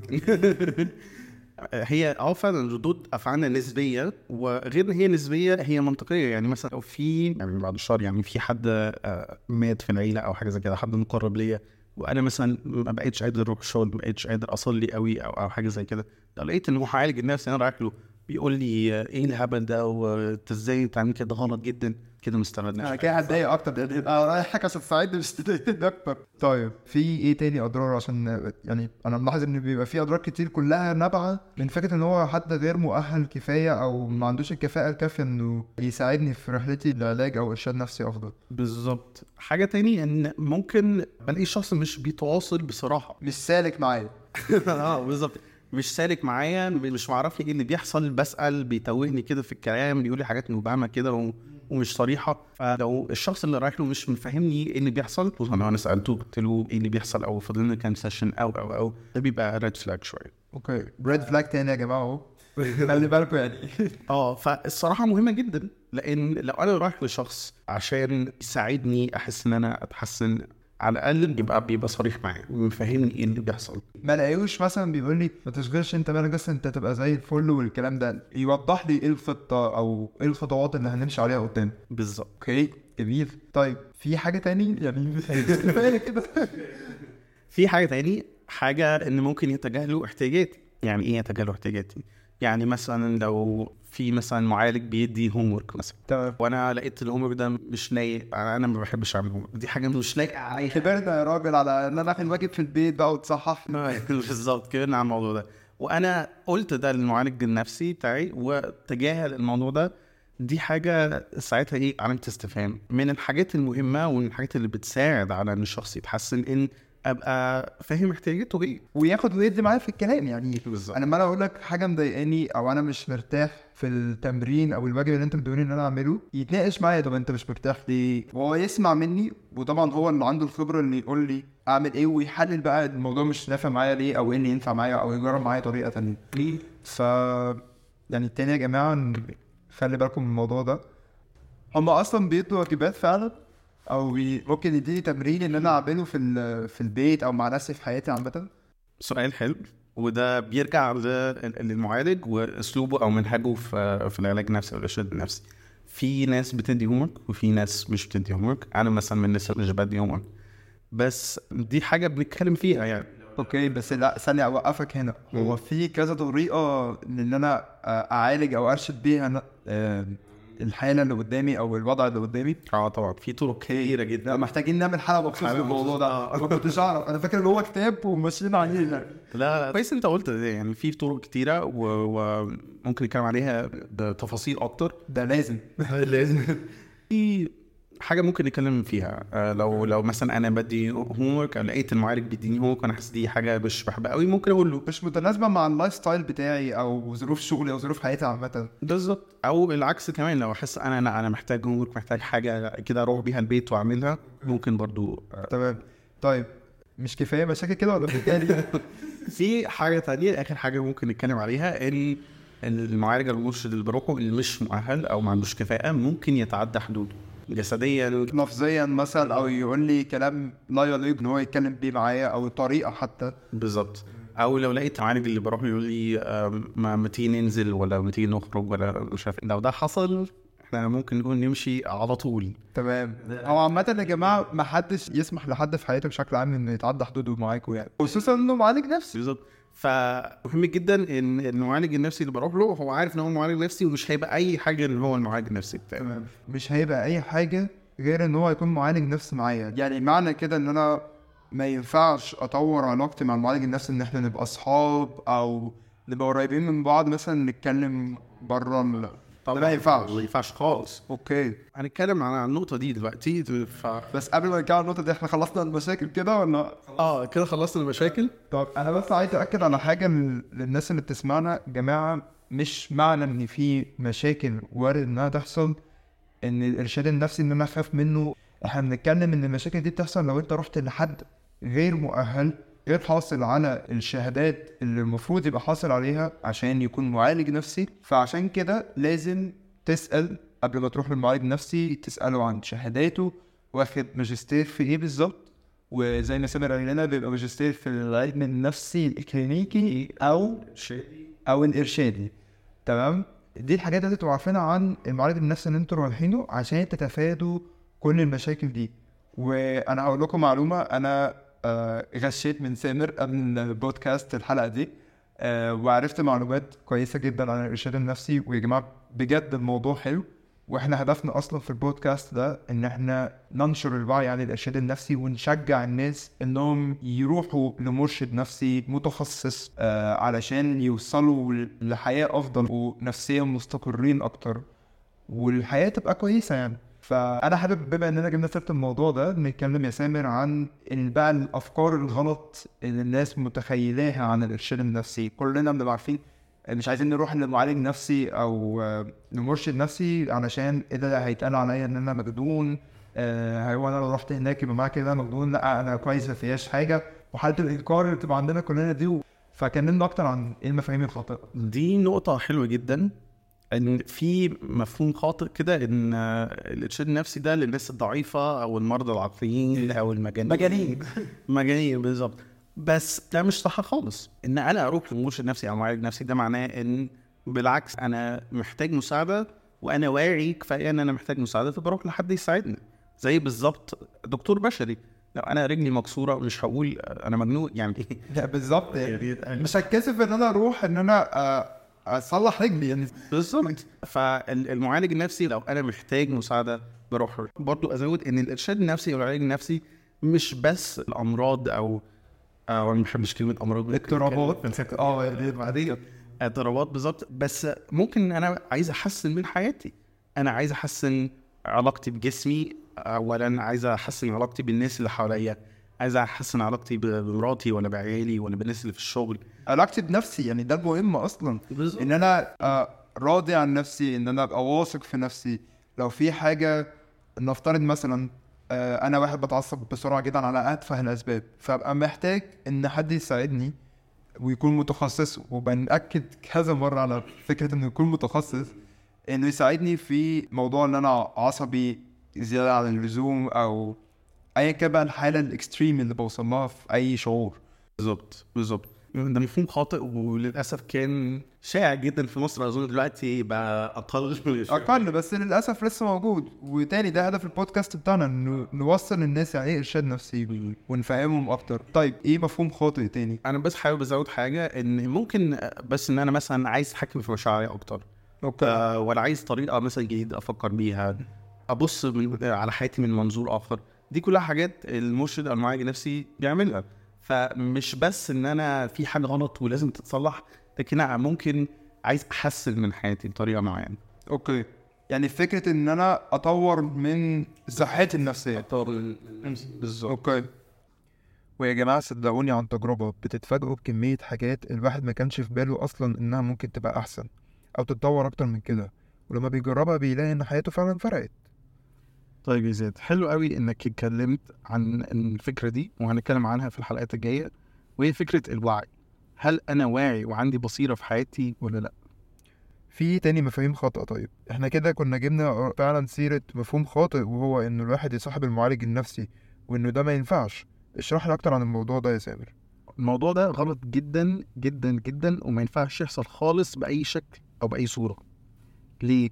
هي آه فعلا ردود أفعالنا نسبيه وغير إن هي نسبية هي منطقية. يعني مثلا لو في يعني بعد الشر يعني في حد آه، مات في العيلة أو حاجة زي كده حد مقرب ليا وأنا مثلا ما بقتش قادر أروح الشغل ما بقتش قادر أصلي قوي أو أو حاجة زي كده لو لقيت إن المعالج النفسي أنا رايح له. بيقول لي آه، إيه الهبل ده وأنت إزاي بتعمل كده؟ غلط جدا. كده ما استفدناش أنا كده هتضايق أكتر. لأن أنا رايحك عشان تساعدني مش أكتر. طيب في إيه تاني أضرار؟ عشان يعني أنا ملاحظ إن بيبقى في أضرار كتير كلها نابعة من فكرة إن هو حد غير مؤهل كفاية أو ما عندوش الكفاءة الكافية إنه يساعدني في رحلتي للعلاج أو إرشاد نفسي أفضل. بالظبط. حاجة تاني إن ممكن بلاقي شخص مش بيتواصل بصراحة. مش سالك معايا. آه بالظبط. مش سالك معايا مش معرفني إيه اللي بيحصل بسال بيتوهني كده في الكلام بيقول لي حاجات مبهمة كده. ومش صريحة. فلو الشخص اللي رايح له مش مفهمني إيه اللي بيحصل خصوصا لو أنا سألته قلت له إيه اللي بيحصل أو فاضل لنا كام session أو أو أو ده بيبقى red flag شوية. Okay. Red flag تاني يا جماعة أهو. خلي بالكم يعني. آه فالصراحة مهمة جدا لأن لو أنا رايح لشخص عشان يساعدني أحس إن أنا أتحسن على الأقل يبقى بيبقى صريح معايا ويفهمني إيه اللي بيحصل. ما لاقيهوش مثلا بيقول لي ما تشغلش أنت بالك بس أنت تبقى زي الفل والكلام ده. يوضح لي إيه الخطة أو إيه الخطوات اللي هنمشي عليها قدام. بالظبط. أوكي؟ جميل. طيب في حاجة تاني؟ يعني كفاية كده. في حاجة تاني حاجة إن ممكن يتجاهلوا احتياجاتي. يعني إيه يتجاهلوا احتياجاتي؟ يعني مثلا لو في مثلا معالج بيدي homework مثلا. تمام. وأنا لقيت ال homework ده مش لايق أنا ما بحبش أعمل home دي حاجة مش لايقه عليا. كبرنا يا راجل على إن أنا اعمل واجب في البيت بقى وتصحح بالظبط كبرنا على الموضوع ده. وأنا قلت ده للمعالج النفسي بتاعي وتجاهل الموضوع ده. دي حاجة ساعتها إيه؟ علامة استفهام. من الحاجات المهمة ومن الحاجات اللي بتساعد على إن الشخص يتحسن إن أبقى فاهم احتياجاته إيه وياخد ويدي معايا في الكلام يعني. بالظبط. أنا لما أنا أقول لك حاجة مضايقاني أو أنا مش مرتاح في التمرين أو الواجب اللي أنت بتقولي إن أنا أعمله يتناقش معايا. طب أنت مش مرتاح ليه؟ وهو يسمع مني وطبعا هو اللي عنده الخبرة اللي يقول لي أعمل إيه ويحلل بقى الموضوع مش نافع معايا ليه أو إيه اللي ينفع معايا أو يجرب معايا طريقة تانية. ف يعني التاني يا جماعة خلي بالكم من الموضوع ده. هم أصلا بيدوا واجبات فعلا؟ أو. ممكن يديني تمرين إن أنا أعمله في ال... في البيت أو مع نفسي في حياتي عامة؟ سؤال حلو. وده بيرجع للمعالج وأسلوبه أو منهجه في في العلاج النفسي أو الإرشاد النفسي. في ناس بتدي homework وفي ناس مش بتدي homework أنا مثلا من الناس اللي مش بدي homework بس دي حاجة بنتكلم فيها يعني. أوكي بس لا ثانية أوقفك هنا. هو في كذا طريقة إن أنا أعالج أو أرشد بيها آه، الحالة اللي قدامي أو الوضع اللي قدامي. آه طبعا. في طرق كتيرة جدا. محتاجين نعمل حلقة مخصوص حلقة للموضوع ده. أنا ما كنتش أعرف. أنا فاكر إن هو كتاب وماشيين عليه. لا لا. كويس أنت قلت ده. يعني في طرق كتيرة و- وممكن نتكلم عليها بتفاصيل أكتر. ده لازم. لازم. في حاجة ممكن نتكلم فيها. آه، لو لو مثلا أنا بدي homework لقيت المعالج بيديني homework وأنا حاسس دي حاجة مش بحبها قوي ممكن أقول له. مش متناسبة مع ال lifestyle بتاعي أو ظروف شغلي أو ظروف حياتي عامة. بالظبط. أو العكس كمان لو أحس أنا أنا أنا محتاج homework محتاج حاجة كده أروح بيها البيت وأعملها ممكن برضو. آه، تمام. طيب مش كفاية مشاكل كده ولا في حاجة؟ تانية آخر حاجة ممكن نتكلم عليها ان المعالج أو المرشد اللي بروحه اللي مش مؤهل أو ما عندوش كفاءة ممكن يتعدى حدوده. جسديا لفظيا مثلا أو يقول لي كلام لا يليق إن هو يتكلم بيه معايا أو طريقة حتى. بالظبط أو لو لقيت معالج اللي بروح يقول لي ما ما تيجي ننزل ولا ما تيجي نخرج ولا مش عارف إيه. لو ده حصل إحنا ممكن نقول نمشي على طول. تمام. هو عامة يا جماعة ما حدش يسمح لحد في حياته بشكل عام إنه يتعدى حدوده معاكوا يعني. خصوصا إنه معالج نفسي. بالظبط فمهم جدا إن المعالج النفسي اللي بروح له هو عارف إن هو معالج نفسي ومش هيبقى أي حاجة اللي هو المعالج النفسي بتاعي تمام. مش هيبقى أي حاجة غير إن هو يكون معالج نفسي معايا. يعني معنى كده إن أنا ما ينفعش أطور علاقتي مع المعالج النفسي إن إحنا نبقى أصحاب أو نبقى قريبين من بعض مثلا نتكلم بره ده ما ينفعش. ما ينفعش خالص. أوكي. هنتكلم عن النقطة دي دلوقتي. ف... بس قبل ما نتكلم عن النقطة دي إحنا خلصنا المشاكل كده ولا؟ آه كده خلصنا المشاكل. طب أنا بس عايز اكد على حاجة لل- للناس اللي بتسمعنا. جماعة مش معنى إن في مشاكل وارد إنها تحصل إن الإرشاد النفسي إن أنا أخاف منه. إحنا بنتكلم إن المشاكل دي بتحصل لو أنت رحت لحد غير مؤهل. غير حاصل على الشهادات اللي المفروض يبقى حاصل عليها عشان يكون معالج نفسي فعشان كده لازم تسأل قبل ما تروح للمعالج النفسي تسأله عن شهاداته واخد ماجستير في إيه بالظبط؟ وزي ما سامر قال لنا بيبقى ماجستير في العلم النفسي الكلينيكي أو أو الإرشادي. تمام؟ دي الحاجات اللي تبقوا عارفينها عن المعالج النفسي اللي أنتوا رايحينه عشان تتفادوا كل المشاكل دي. وأنا هقول لكم معلومة أنا غشيت من سامر قبل البودكاست الحلقة دي. آه وعرفت معلومات كويسة جدا عن الإرشاد النفسي. ويا جماعة بجد الموضوع حلو. وإحنا هدفنا أصلا في البودكاست ده إن إحنا ننشر الوعي عن الإرشاد النفسي ونشجع الناس إنهم يروحوا لمرشد نفسي متخصص آه علشان يوصلوا لحياة أفضل ونفسيا مستقرين أكتر. والحياة تبقى كويسة يعني. فأنا حابب بما إننا جبنا سيرة الموضوع ده نتكلم يا سامر عن بقى الأفكار الغلط اللي الناس متخيلاها عن الإرشاد النفسي. كلنا بنبقى عارفين مش عايزين نروح لمعالج نفسي أو لمرشد نفسي علشان إيه ده هيتقال عليا إن أنا مجنون آه هو أنا لو رحت هناك يبقى معايا كده مجنون لأ أنا كويس ما فيهاش حاجة. وحالة الإنكار اللي بتبقى عندنا كلنا دي فكلمنا أكتر عن إيه المفاهيم الخاطئة. دي نقطة حلوة جدا. إن في مفهوم خاطئ كده إن الإرشاد النفسي ده للناس الضعيفة أو المرضى العقليين أو المجانين. مجانين. مجانين بالظبط. بس ده مش صح خالص. إن أنا أروح لمرشد نفسي أو معالج نفسي ده معناه إن بالعكس أنا محتاج مساعدة وأنا واعي كفاية إن أنا محتاج مساعدة فبروح لحد يساعدني. زي بالظبط دكتور بشري. لو أنا رجلي مكسورة مش هقول أنا مجنون يعني لا بالظبط. يعني مش هتكسف إن أنا أروح إن أنا آه، اصلح رجلي يعني بالظبط. فالمعالج النفسي لو أنا محتاج مساعدة بروح له. برضو أزود إن الإرشاد النفسي أو العلاج النفسي مش بس الأمراض أو أو أنا ما بحبش كلمة أمراض اضطرابات آه بعدين. اضطرابات بالظبط. بس ممكن أنا عايز أحسن من حياتي. أنا عايز أحسن علاقتي بجسمي. اولا عايز أحسن علاقتي بالناس اللي حواليا. عايز أحسن علاقتي بمراتي ولا بعيالي ولا بالناس اللي في الشغل. علاقتي بنفسي يعني ده المهم أصلا. إن أنا راضي عن نفسي إن أنا أبقى واثق في نفسي. لو في حاجة نفترض مثلا آه، أنا واحد بتعصب بسرعة جدا على اتفه الأسباب. فأبقى محتاج إن حد يساعدني ويكون متخصص وبنأكد كذا مرة على فكرة إنه يكون متخصص إنه يساعدني في موضوع إن أنا عصبي زيادة عن اللزوم أو ايا كان بقى الحالة الاكستريم اللي بوصل لها في أي شعور. بالظبط بالظبط. ده مفهوم خاطئ وللأسف كان شائع جدا في مصر أظن دلوقتي بقى أقل. أقل بس للأسف لسه موجود. وتاني ده هدف البودكاست بتاعنا انه نوصل للناس يعني إيه إرشاد نفسي ونفهمهم أكتر. طيب إيه مفهوم خاطئ تاني؟ أنا بس حابب أزود حاجة إن ممكن بس إن أنا مثلا عايز اتحكم في مشاعري أكتر. أوكي. آه ولا عايز طريقة مثلا جديدة أفكر بيها أبص من على حياتي من منظور آخر. دي كلها حاجات المرشد أو المعالج النفسي بيعملها. فمش بس إن أنا في حاجة غلط ولازم تتصلح لكن أنا ممكن عايز أحسن من حياتي بطريقة معينة. Okay. يعني فكرة إن أنا أطور من صحتي النفسية. بالظبط. Okay. ويا جماعة صدقوني عن تجربة بتتفاجئوا بكمية حاجات الواحد ما كانش في باله أصلا إنها ممكن تبقى أحسن أو تتطور أكتر من كده. ولما بيجربها بيلاقي إن حياته فعلا فرقت. طيب يا زياد حلو قوي إنك اتكلمت عن الفكرة دي وهنتكلم عنها في الحلقات الجاية وهي فكرة الوعي. هل أنا واعي وعندي بصيرة في حياتي ولا لأ؟ في تاني مفاهيم خاطئة طيب. إحنا كده كنا جبنا فعلا سيرة مفهوم خاطئ وهو إن الواحد يصاحب المعالج النفسي وإنه ده ما ينفعش. اشرح لي أكتر عن الموضوع ده يا سامر. الموضوع ده غلط جدا جدا جدا وما ينفعش يحصل خالص بأي شكل أو بأي صورة. ليه؟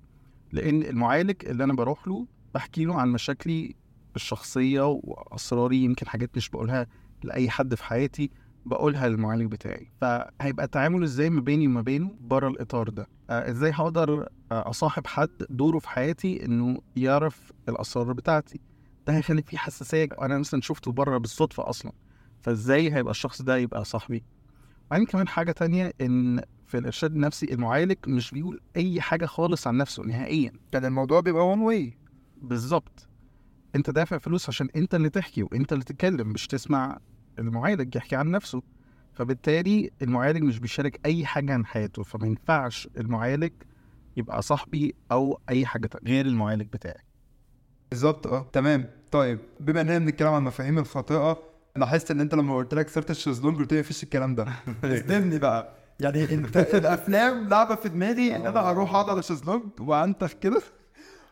لأن المعالج اللي أنا بروح له بحكي له عن مشاكلي الشخصية وأسراري يمكن حاجات مش بقولها لأي حد في حياتي بقولها للمعالج بتاعي. فهيبقى التعامل إزاي ما بيني وما بينه بره الإطار ده؟ آه إزاي هقدر آه أصاحب حد دوره في حياتي إنه يعرف الأسرار بتاعتي؟ ده هيخلي فيه حساسية أنا مثلا شفته بره بالصدفة أصلا. فإزاي هيبقى الشخص ده يبقى صاحبي؟ وبعدين كمان حاجة تانية إن في الإرشاد النفسي المعالج مش بيقول أي حاجة خالص عن نفسه نهائيا. كان الموضوع بيبقى وان واي بالظبط. انت دافع فلوس عشان انت اللي تحكي وانت اللي تتكلم مش تسمع المعالج يحكي عن نفسه. فبالتالي المعالج مش بيشارك أي حاجة عن حياته فما ينفعش المعالج يبقى صاحبي أو أي حاجة غير المعالج بتاعي بالظبط آه تمام. طيب بما إننا بنتكلم عن المفاهيم الخاطئة أنا حاسس إن أنت لما قلت لك صرت الشيزلونج قلت لي مفيش الكلام ده. اصدمني بقى. يعني أنت الأفلام لعبة في دماغي إن أنا هروح أقعد على الشيزلونج وأنتخ كده؟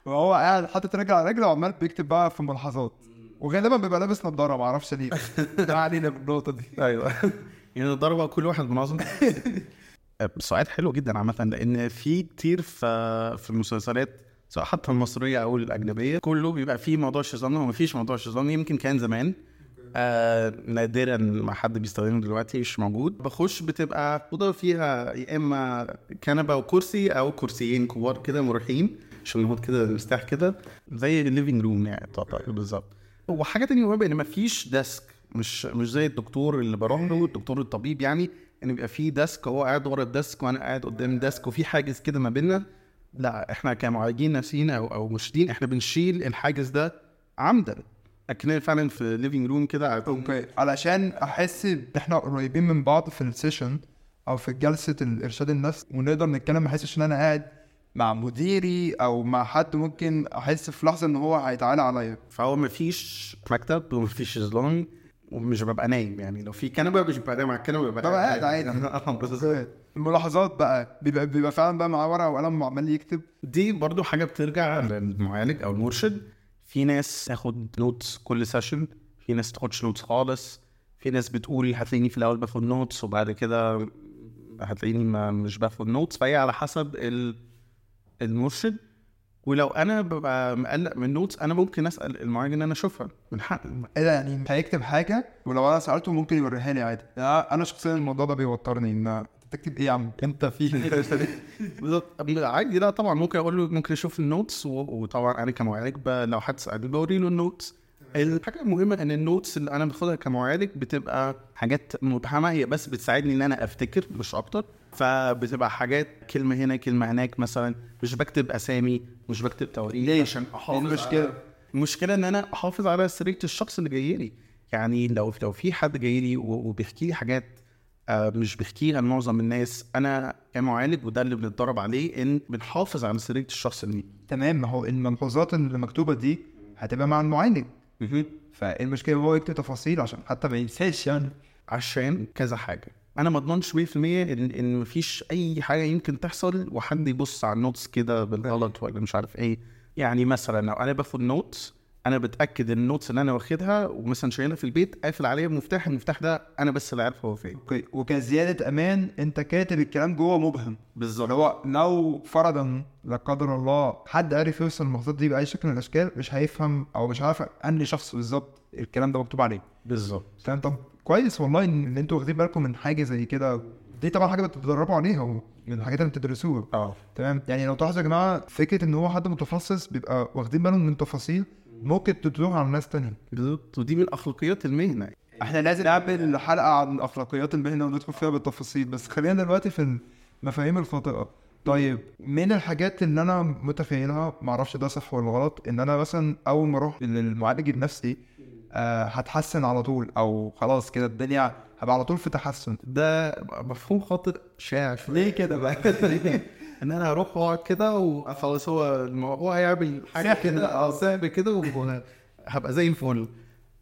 وهو قاعد حاطط رجل على رجل وعمال بيكتب بقى في ملاحظات. وغالبا بيبقى لابس نظارة معرفش ليه. ده علينا بالنقطة دي. أيوه. يعني الضربه كل واحد منظم سؤال حلو جدا عامة لأن في كتير في في المسلسلات سواء حتى المصرية أو الأجنبية كله بيبقى فيه موضوع الشيطان هو مفيش موضوع الشيطان يمكن كان زمان. آه نادرا ما حد بيستخدمه دلوقتي مش موجود. بخش بتبقى أوضة فيها يا إما كنبة وكرسي أو كرسيين كبار كده مريحين عشان نقعد كده نرتاح كده زي ال living room يعني تعتبر بالظبط. وحاجة تانية مهمة إن مفيش desk مش مش زي الدكتور اللي بروح له الدكتور الطبيب يعني إن بيبقى في desk هو قاعد ورا ال desk وأنا قاعد قدام ال desk وفي حاجز كده ما بيننا. لا إحنا كمعالجين نفسيين أو أو مرشدين إحنا بنشيل الحاجز ده عمدا. لكن فعلا في living room كده okay. علشان أحس إن إحنا قريبين من بعض في ال session أو في جلسة الارشاد النفسي ونقدر نتكلم ما أحسش إن أنا قاعد مع مديري أو مع حد ممكن أحس في لحظة إن هو هيتعالى عليا. فهو مفيش مكتب ومفيش شيزلونج ومش ببقى نايم يعني. لو في كنبة مش ببقى نايم على الكنبة ببقى قاعد عادي. آه، الملاحظات بقى بيبقى بيبقى فعلا بقى معاه ورقة وقلم وعمال يكتب. دي برضو حاجة بترجع للمعالج أو المرشد. في ناس تاخد notes كل session في ناس تاخدش notes خالص. في ناس بتقول هتلاقيني في الأول باخد notes وبعد كده هتلاقيني مش باخد notes فهي على حسب ال المرشد ولو أنا ببقى مقلق من notes أنا ممكن أسأل المعالج إن أنا أشوفها من حق إيه ده يعني هيكتب حاجة ولو أنا سألته ممكن يوريها لي عادي. يعني أنا شخصيا الموضوع ده بيوترني إن انت تكتب إيه يا عم؟ انت في بالظبط. عادي لا طبعا. ممكن أقول له ممكن أشوف ال notes وطبعا أنا كمعالج لو حد سألني بوري له ال notes الحاجة المهمة إن ال notes اللي أنا باخدها كمعالج بتبقى حاجات مبهمة هي بس بتساعدني إن أنا أفتكر مش أكتر. فبتبقى حاجات كلمة هنا كلمة هناك مثلا مش بكتب أسامي مش بكتب تواريخ. ليه؟ عشان أحافظ المشكلة؟ على- المشكلة إن أنا أحافظ على سريه الشخص اللي جاي لي. يعني لو لو في حد جاي لي وبيحكي لي حاجات آه، مش بيحكيها لمعظم الناس أنا كمعالج وده اللي بنتدرب عليه إن بنحافظ على سريه الشخص اللي تمام. ما هو الملحوظات اللي مكتوبة دي هتبقى مع المعالج. فالمشكلة هو يكتب تفاصيل عشان حتى ما ينساش يعني. عشان كذا حاجة. أنا ما أضمنش 100% ان إن مفيش أي حاجة يمكن تحصل وحد يبص على ال notes كده بالغلط ولا مش عارف إيه. يعني مثلا لو أنا باخد notes أنا بتأكد إن ال notes اللي أنا واخدها ومثلا شايلها في البيت قافل عليها بمفتاح المفتاح ده أنا بس اللي عارف هو فين. أوكي. وكزيادة أمان أنت كاتب الكلام جوه مبهم. بالظبط. هو لو فرضا لا قدر الله حد عرف يوصل المخطوط دي بأي شكل من الأشكال مش هيفهم أو مش عارف أنهي شخص بالظبط الكلام ده مكتوب عليه. بالظبط. فاهم طب كويس والله إن أنتوا واخدين بالكم من حاجة زي كده. دي طبعا حاجة بتتدربوا عليها ومن الحاجات اللي بتدرسوها. آه. تمام؟ يعني لو تلاحظوا يا جماعة فكرة إن هو حد متخصص بيبقى واخدين بالهم من تفاصيل ممكن تدوها على ناس تانية. بالظبط. ودي من أخلاقيات المهنة. إحنا لازم نعمل حلقة عن أخلاقيات المهنة وندخل فيها بالتفاصيل بس خلينا دلوقتي في المفاهيم الخاطئة. طيب من الحاجات اللي أنا متخيلها معرفش ده صح ولا غلط إن أنا مثلا أول ما أروح للمعالج النفسي آه هتحسن على طول أو خلاص كده الدنيا هبقى على طول في تحسن. ده مفهوم خاطئ. شائع ليه كده بقى؟ إن أنا هروح وأقعد كده وخلاص هو المو- هو هيعمل حاجة كده آه سهل كده وهبقى زي الفل.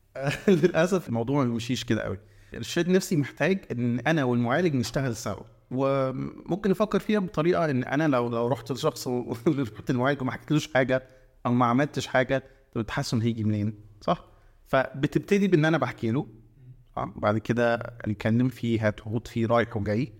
للأسف الموضوع ما بيمشيش كده قوي. الارشاد النفسي محتاج إن أنا والمعالج نشتغل سوا. وممكن نفكر فيها بطريقة إن أنا لو لو رحت لشخص رحت المعالج وما حكيتلوش حاجة أو ما عملتش حاجة التحسن هيجي منين؟ صح؟ فبتبتدي بإن أنا بحكي له. بعد كده نتكلم فيه هتهوت فيه رايح وجاي.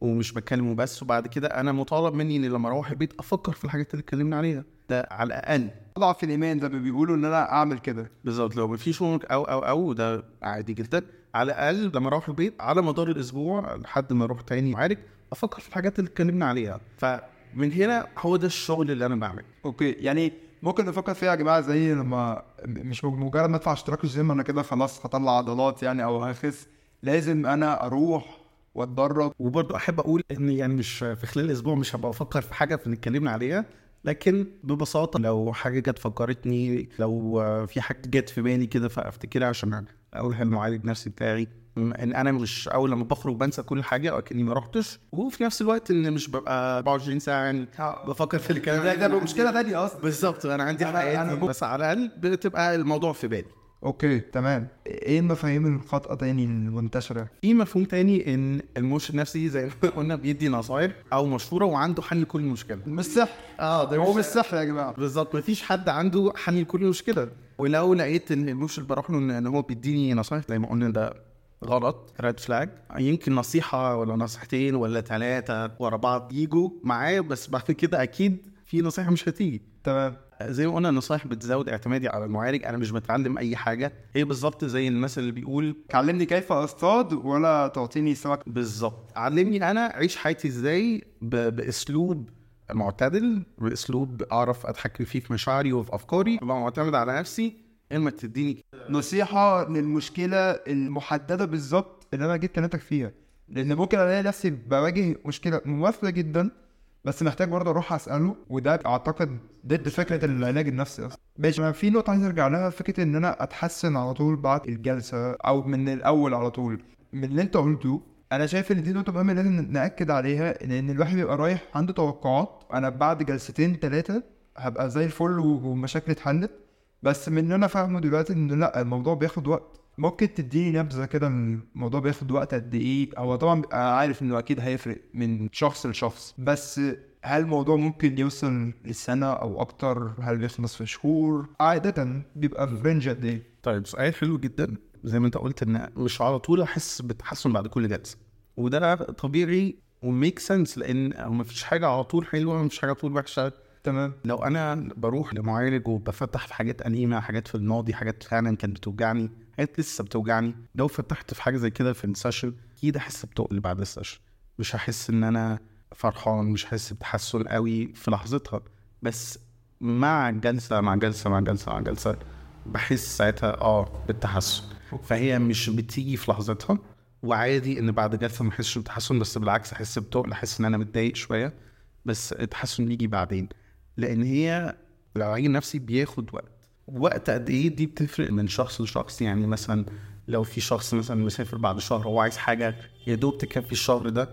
ومش بتكلمه بس وبعد كده أنا مطالب مني إن لما أروح البيت أفكر في الحاجات اللي اتكلمنا عليها. ده على الأقل. أضعف الإيمان زي ما بيقولوا إن أنا أعمل كده. بالظبط. لو مفيش homework أو أو أو ده عادي جدا. على الأقل لما أروح البيت على مدار الأسبوع لحد ما أروح تاني معالج أفكر في الحاجات اللي اتكلمنا عليها. فمن هنا هو ده الشغل اللي أنا بعمله. Okay. يعني ممكن نفكر فيها يا جماعة زي لما مش مجرد ما أدفع اشتراك الجيم أنا كده خلاص هطلع عضلات يعني أو هخس لازم أنا أروح وأتدرب. وبرضه أحب أقول إن يعني مش في خلال الأسبوع مش هبقى أفكر في حاجة في اتكلمنا عليها لكن ببساطة لو حاجة جت فكرتني لو في حاجة جت في بالي كده فأفتكرها عشان أقولها للمعالج نفسي بتاعي. إن أنا مش أول لما بخرج بنسى كل حاجة أو كاني ما رحتش. وفي نفس الوقت إن مش ببقى 24 ساعة يعني بفكر في الكلام ده. ده مشكلة ثانية أصلا. بالظبط أنا عندي حياتي. بس على الأقل بتبقى الموضوع في بالي. أوكي تمام. إيه المفاهيم الخاطئة تاني المنتشرة؟ في مفهوم تاني إن المرشد النفسي زي ما قلنا بيدي نصايح أو مشوره وعنده حل لكل مشكلة. مش سحر. آه ده هو مش سحر يا جماعة. بالظبط مفيش حد عنده حل لكل مشكلة. ولو لقيت إن المرشد بروح له ان هو بيديني نصايح زي ما قلنا ده غلط. ريد فلاج يمكن نصيحة ولا نصيحتين ولا ثلاثة ورا بعض يجوا معاه بس بعد كده أكيد في نصيحه مش هتيجي. تمام. زي ما قلنا النصايح بتزود اعتمادي على المعالج. أنا مش بتعلم أي حاجة. هي بالظبط زي المثل اللي بيقول علمني كيف اصطاد ولا تعطيني سمك بالظبط. علمني أنا أعيش حياتي إزاي ب- بأسلوب معتدل بأسلوب أعرف أتحكم فيه في مشاعري وفي أفكاري. أبقى معتمد على نفسي. اما تديني نصيحة للمشكلة المحددة بالظبط اللي أنا جيت كلمتك فيها لأن ممكن ألاقي نفسي بواجه مشكلة مماثله جدا بس محتاج برضه أروح أسأله وده أعتقد ضد فكرة العلاج النفسي أصلا. ماشي أنا في نقطة عايز أرجع لها فكرة إن أنا أتحسن على طول بعد الجلسة أو من الأول على طول. من اللي أنت قلته أنا شايف إن دي نقطة مهمة لازم نأكد عليها ان إن الواحد بيبقى رايح عنده توقعات أنا بعد جلستين ثلاثة هبقى زي الفل ومشاكلي اتحلت. بس من اللي أنا فاهمه دلوقتي إن لأ الموضوع بياخد وقت. ممكن تديني نبذة كده الموضوع بياخد وقت قد إيه؟ هو طبعا بيبقى عارف إنه أكيد هيفرق من شخص لشخص. بس هل الموضوع ممكن يوصل لسنة أو أكتر؟ هل بيخلص في شهور؟ عادة بيبقى في رينج قد إيه؟ طيب سؤال حلو جدا. زي ما أنت قلت إن مش على طول أحس بتحسن بعد كل جلسة. وده طبيعي و make sense لأن هو مفيش حاجة على طول حلوة مفيش حاجة على طول وحشة. تمام. لو أنا بروح لمعالج وبفتح في حاجات قديمه حاجات في الماضي حاجات فعلا كانت بتوجعني حاجات لسه بتوجعني لو فتحت في حاجة زي كده في ال session أكيد احس بتقل بعد ال session. مش هحس إن أنا فرحان مش هحس بتحسن قوي في لحظتها. بس مع جلسة مع جلسة مع جلسة مع جلسة بحس ساعتها آه بالتحسن. فهي مش بتيجي في لحظتها وعادي إن بعد جلسة ما أحسش بتحسن بس بالعكس أحس بتقل أحس إن أنا متضايق شوية بس التحسن يجي بعدين. لأن هي العلاج النفسي بياخد وقت. وقت قد إيه دي بتفرق من شخص لشخص. يعني مثلا لو في شخص مثلا مسافر بعد شهر هو عايز حاجة يا دوب تكفي الشهر ده.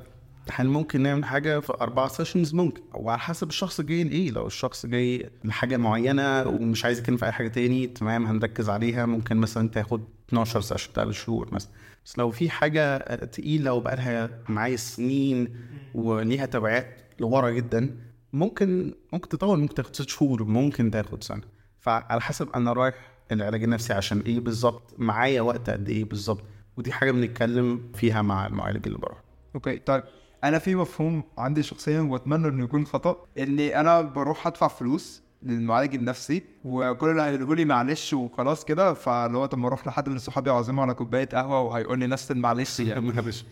هل ممكن نعمل حاجة في أربع سيشنز ممكن. وعلى حسب الشخص جاي لإيه. لو الشخص جاي لحاجة معينة ومش عايز يتكلم في أي حاجة تاني تمام هنركز عليها. ممكن مثلا تاخد 12 session ثلاث شهور مثلا. بس لو في حاجة تقيلة وبقالها معايا سنين وليها تبعات لورا جدا ممكن ممكن تطول ممكن تاخد ست شهور ممكن تاخد سنة. فعلى حسب أنا رايح العلاج النفسي عشان إيه بالظبط معايا وقت قد إيه بالظبط. ودي حاجة بنتكلم فيها مع المعالج اللي بروح. Okay طيب. أنا في مفهوم عندي شخصيا وأتمنى إنه يكون خطأ إني أنا بروح أدفع فلوس للمعالج النفسي وكل اللي هيقولوا لي معلش وخلاص كده. فاللي هو طب ما أروح لحد من صحابي اعزمه على كوباية قهوة وهيقول لي نفس المعلش يعني. معلش.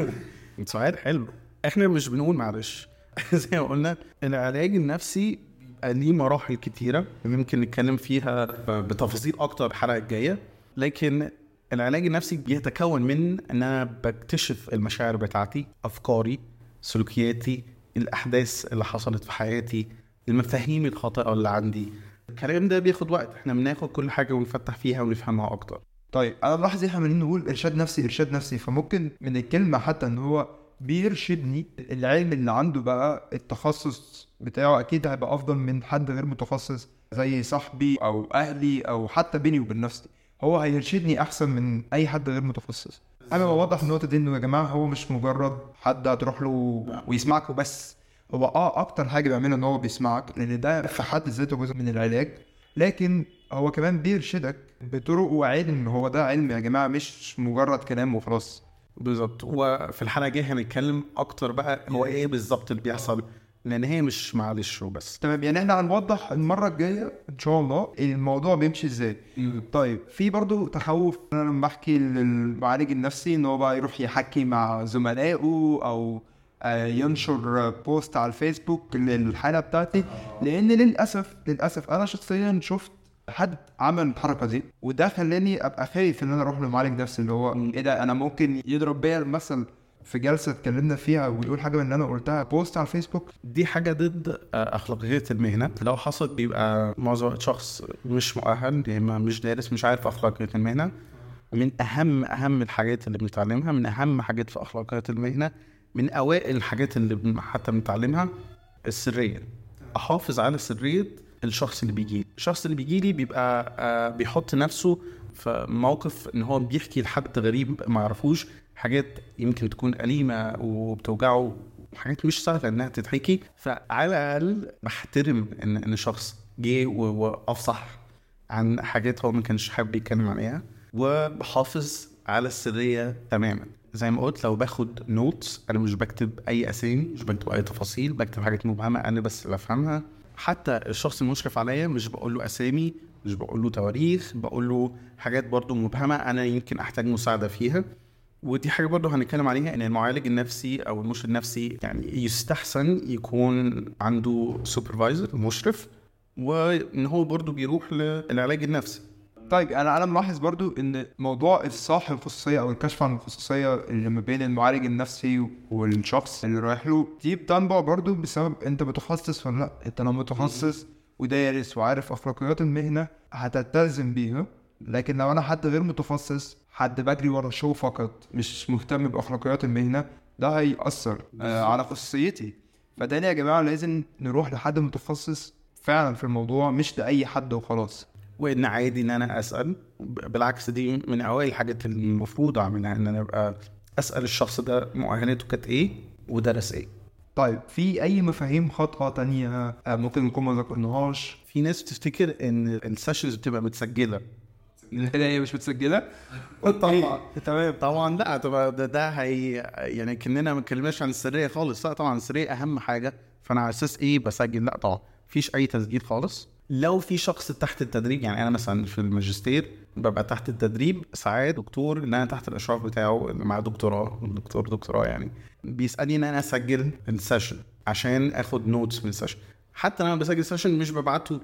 سؤال حلو. إحنا مش بنقول معلش. زي ما قلنا العلاج النفسي بيبقى ليه مراحل كتيرة. ممكن نتكلم فيها بتفاصيل أكتر الحلقة الجاية. لكن العلاج النفسي بيتكون من إن أنا بكتشف المشاعر بتاعتي أفكاري سلوكياتي الأحداث اللي حصلت في حياتي المفاهيم الخاطئة اللي عندي. الكلام ده بياخد وقت. إحنا بناخد كل حاجة ونفتح فيها ونفهمها أكتر. طيب أنا بلاحظ إحنا عمالين نقول إرشاد نفسي إرشاد نفسي. فممكن من الكلمة حتى إن هو بيرشدني العلم اللي عنده بقى التخصص بتاعه أكيد هيبقى أفضل من حد غير متخصص زي صاحبي أو أهلي أو حتى بيني وبين نفسي. هو هيرشدني أحسن من أي حد غير متخصص. أنا بوضح النقطة دي إنه يا جماعة هو مش مجرد حد هتروح له ويسمعك وبس. هو آه أكتر حاجة بيعملها إن هو بيسمعك لأن ده في حد ذاته جزء من العلاج. لكن هو كمان بيرشدك بطرق وعلم هو ده علم يا جماعة مش مجرد كلام وخلاص. بالظبط وفي الحلقة الجاية هنتكلم أكتر بقى هو إيه بالظبط اللي بيحصل. لأن هي مش معلش وبس. تمام. يعني إحنا هنوضح المرة الجاية إن شاء الله الموضوع بيمشي إزاي. طيب في برضو تخوف. أنا لما بحكي للمعالج النفسي إن هو بقى يروح يحكي مع زملائه أو آه، ينشر بوست على الفيسبوك للحاله بتاعتي. لأن للأسف للأسف أنا شخصيا شفت حد عمل الحركة دي وده خلاني أبقى خايف إن أنا أروح لمعالج نفسي اللي هو إيه ده أنا ممكن يضرب بيا المثل في جلسة اتكلمنا فيها ويقول حاجة من اللي أنا قلتها بوست على الفيسبوك. دي حاجة ضد آه، اخلاقيات المهنة. لو حصل بيبقى معظم شخص مش مؤهل يا إما مش دارس مش عارف اخلاقيات المهنة. من أهم أهم الحاجات اللي بنتعلمها من أهم حاجات في اخلاقيات المهنة من أوائل الحاجات اللي حتى بنتعلمها السرية. أحافظ على سرية الشخص اللي بيجي الشخص اللي بيجي لي بيبقى آه، بيحط نفسه في موقف إن هو بيحكي لحد غريب ما يعرفوش حاجات يمكن تكون أليمة وبتوجعه حاجات مش سهلة إنها تتحكي. فعلى الأقل بحترم إن إن شخص جه و- وأفصح عن حاجات هو ما كانش حابب يتكلم عليها وبحافظ على السرية تماما. زي ما قلت لو باخد notes أنا مش بكتب أي أسامي مش بكتب أي تفاصيل بكتب حاجات مبهمة أنا بس اللي أفهمها. حتى الشخص المشرف عليا مش بقول له أسامي مش بقول له تواريخ بقول له حاجات برضو مبهمة أنا يمكن أحتاج مساعدة فيها. ودي حاجة برضه هنتكلم عليها إن المعالج النفسي أو المرشد النفسي يعني يستحسن يكون عنده supervisor مشرف وإن هو برضه بيروح للعلاج النفسي. طيب أنا أنا ملاحظ برضو إن موضوع افصاح الخصوصية أو الكشف عن الخصوصية اللي ما بين المعالج النفسي والشخص اللي رايح له دي بتنبع برضو بسبب أنت متخصص ولا لأ؟ أنت لو متخصص ودارس وعارف أخلاقيات المهنة هتلتزم بيها لكن لو أنا حد غير متخصص حد بجري ورا شو فقط مش مهتم بأخلاقيات المهنة ده هيأثر آه على خصوصيتي. فده يا جماعة؟ لازم نروح لحد متخصص فعلا في الموضوع مش لأي حد وخلاص. وإن عادي إن أنا أسأل. بالعكس دي من أوائل الحاجات اللي المفروض اعملها إن أنا أبقى أسأل الشخص ده مؤهلاته كانت إيه ودرس إيه. طيب في أي مفاهيم خاطئة تانية ممكن نكون ما ذكرناهاش في ناس بتفتكر إن السيشنز بتبقى متسجلة. اللي هي مش متسجلة؟ طبعا. تمام طبعا لا طبعا ده, ده هي يعني كأننا ما اتكلمناش عن السرية خالص. لا طبعا السرية أهم حاجة. فأنا على أساس إيه بسجل؟ لا طبعا. مفيش أي تسجيل خالص. لو في شخص تحت التدريب يعني أنا مثلا في الماجستير ببقى تحت التدريب ساعات دكتور إن أنا تحت الإشراف بتاعه مع دكتوراه دكتور دكتوراه يعني بيسألني إن أنا أسجل ال session عشان آخد notes من ال session حتى لما بسجل session مش ببعته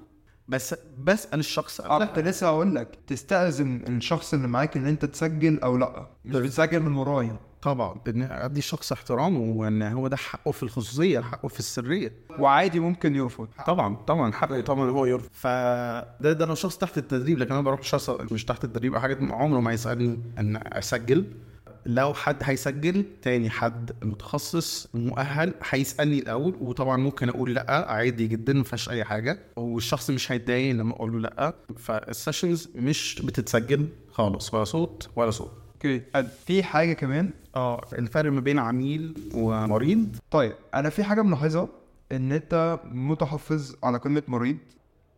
بس بسأل الشخص آه كنت لسه هقول لك تستأذن الشخص اللي معاك إن أنت تسجل أو لأ؟ مش بتسجل من ورايا. طبعا. إن ادي الشخص احترامه وإن هو ده حقه في الخصوصية حقه في السرية. وعادي ممكن يرفض. طبعا طبعا حقه طبعا هو يرفض. فده ده لو شخص تحت التدريب لكن أنا بروح شخص مش تحت التدريب أو حاجة. عمره ما يسالني إن أسجل. لو حد هيسجل تاني حد متخصص مؤهل هيسألني الأول. وطبعا ممكن أقول لأ عادي جدا ما فيهاش أي حاجة. والشخص مش هيتضايق لما أقول له لأ. فال sessions مش بتتسجل خالص ولا صوت ولا صورة. okay. في حاجة كمان. آه الفرق ما بين عميل ومريض. طيب أنا في حاجة ملاحظها إن أنت متحفظ على كلمه مريض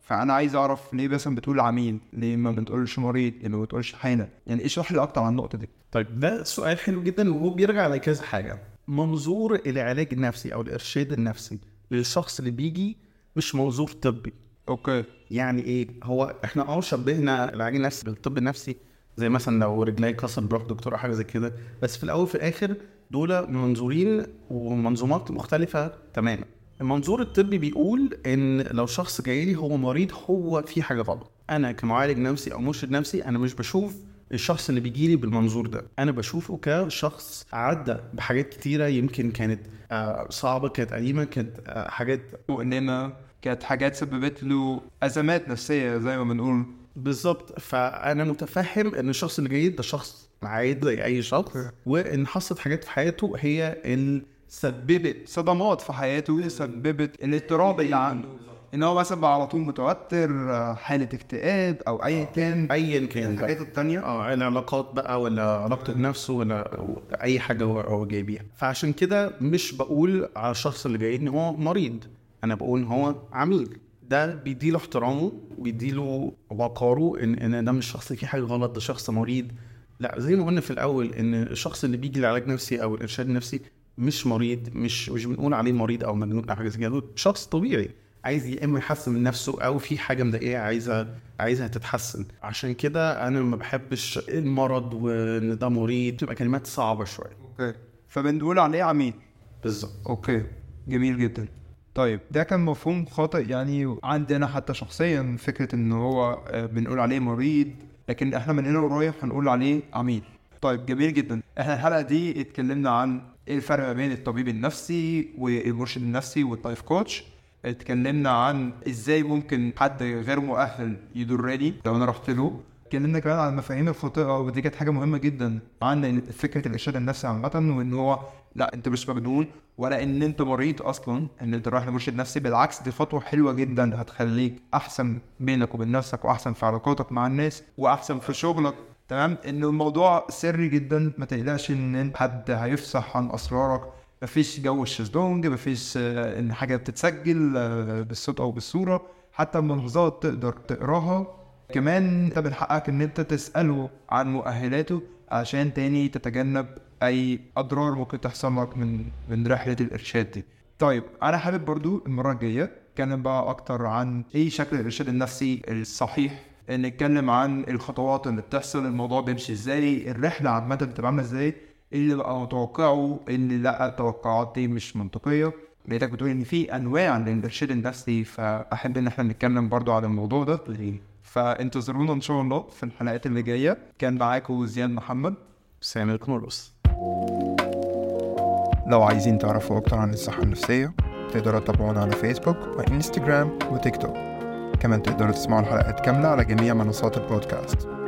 فأنا عايز أعرف ليه مثلا بتقول عميل ليه ما بتقولش مريض ليه ما بتقولش حالة؟ يعني اشرح لي أكتر عن النقطة دي؟ طيب ده سؤال حلو جدا وهو بيرجع لكذا حاجة. منظور العلاج النفسي أو الإرشاد النفسي للشخص اللي بيجي مش منظور طبي. أوكي. يعني إيه؟ هو إحنا آه شبهنا العلاج النفسي بالطب النفسي زي مثلا لو رجلي كسر بروح دكتور أو حاجة زي كده. بس في الأول وفي الآخر دول منظورين ومنظومات مختلفة تماما. المنظور الطبي بيقول إن لو شخص جاي لي هو مريض هو في حاجة غلط. أنا كمعالج نفسي أو مرشد نفسي أنا مش بشوف الشخص اللي بيجي لي بالمنظور ده. أنا بشوفه كشخص عدى بحاجات كتيرة يمكن كانت آه، صعبة كانت أليمة كانت آه، حاجات وانما كانت حاجات سببت له أزمات نفسية زي ما بنقول. بالظبط. فأنا متفهم إن الشخص جاي ده شخص عادي زي أي شخص وإن حصلت حاجات في حياته هي اللي سببت صدمات في حياته سببت الاضطراب اللي عنده. إن هو مثلا بقى على طول متوتر آه، حالة اكتئاب أو ايا كان. ايا كان. الحاجات التانية. آه العلاقات بقى ولا علاقته بنفسه ولا أي حاجة هو هو جاي بيها. فعشان كده مش بقول على الشخص اللي جاي إن هو مريض. أنا بقول إن هو عميل. ده بيديله احترامه بيديله وقاره ان إن ده مش شخص فيه حاجة غلط ده شخص مريض. لا زي ما قلنا في الأول إن الشخص اللي بيجي لعلاج نفسي أو الإرشاد النفسي مش مريض مش مش بنقول عليه مريض أو مجنون أو حاجة زي كده شخص طبيعي. عايز يا إما يحسن من نفسه أو في حاجة مضايقاه عايزة عايزها تتحسن. عشان كده أنا ما بحبش المرض وإن ده مريض بتبقى كلمات صعبة شوية. أوكي. فبنقول عليه عميل. بالظبط. okay. جميل جدا. طيب ده كان مفهوم خاطئ. يعني عندنا حتى شخصيا فكرة إن هو آه، بنقول عليه مريض لكن إحنا من هنا ورايح هنقول عليه عميل. طيب جميل جدا. إحنا الحلقة دي اتكلمنا عن إيه الفرق ما بين الطبيب النفسي والمرشد النفسي وال life coach. اتكلمنا عن إزاي ممكن حد غير مؤهل يضرني لو أنا رحت له. اتكلمنا كمان عن المفاهيم الخاطئة ودي كانت حاجة مهمة جدا. عن فكرة الإرشاد النفسي عامة وإن هو لا أنت مش مجنون. ولا إن أنت مريض أصلا إن أنت رايح لمرشد نفسي بالعكس دي خطوة حلوة جدا هتخليك أحسن بينك وبين نفسك وأحسن في علاقاتك مع الناس وأحسن في شغلك. تمام؟ إن الموضوع سري جدا ما تقلقش إن حد هيفصح عن أسرارك. مفيش جو الشيزلونج مفيش آه، إن حاجة بتتسجل آه، بالصوت أو بالصورة. حتى الملاحظات تقدر تقراها. كمان أنت من حقك إن أنت تسأله عن مؤهلاته عشان تاني تتجنب أي أضرار ممكن تحصل لك من من رحلة الإرشاد دي. طيب أنا حابب برضو المرة الجاية نتكلم بقى أكتر عن إيه شكل الإرشاد النفسي الصحيح نتكلم عن الخطوات اللي بتحصل الموضوع بيمشي إزاي الرحلة عامة بتبقى عاملة إزاي اللي بقى متوقعه اللي لأ التوقعات دي مش منطقية. لقيتك بتقول إن في أنواع للإرشاد النفسي فأحب إن إحنا نتكلم برضو عن الموضوع ده. فانتظرونا إن شاء الله في الحلقات اللي جاية. كان معاكم زياد محمد. سامي الكمروس لو عايزين تعرفوا أكتر عن الصحة النفسية تقدروا تتابعونا على فيسبوك وإنستجرام وتيك توك كمان تقدروا تسمعوا الحلقات كاملة على جميع منصات البودكاست.